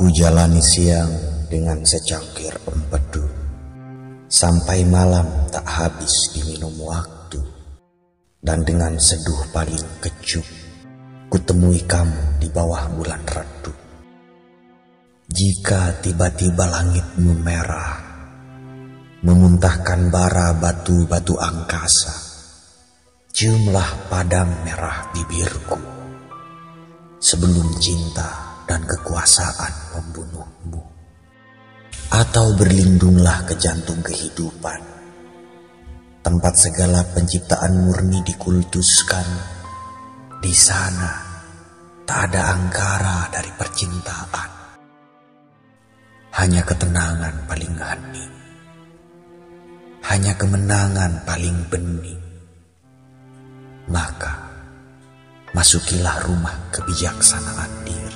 Ku jalani siang dengan secangkir empedu. Sampai malam tak habis diminum waktu. Dan dengan seduh paling kecup Kutemui kamu di bawah bulan redup Jika tiba-tiba langitmu merah Memuntahkan bara batu-batu angkasa Ciumlah padam merah bibirku. Sebelum cinta kekuasaan membunuhmu. Atau berlindunglah ke jantung kehidupan, tempat segala penciptaan murni dikultuskan. Di sana tak ada angkara dari percintaan, hanya ketenangan paling hening, hanya kemenangan paling bening. Maka masukilah rumah kebijaksanaan dia.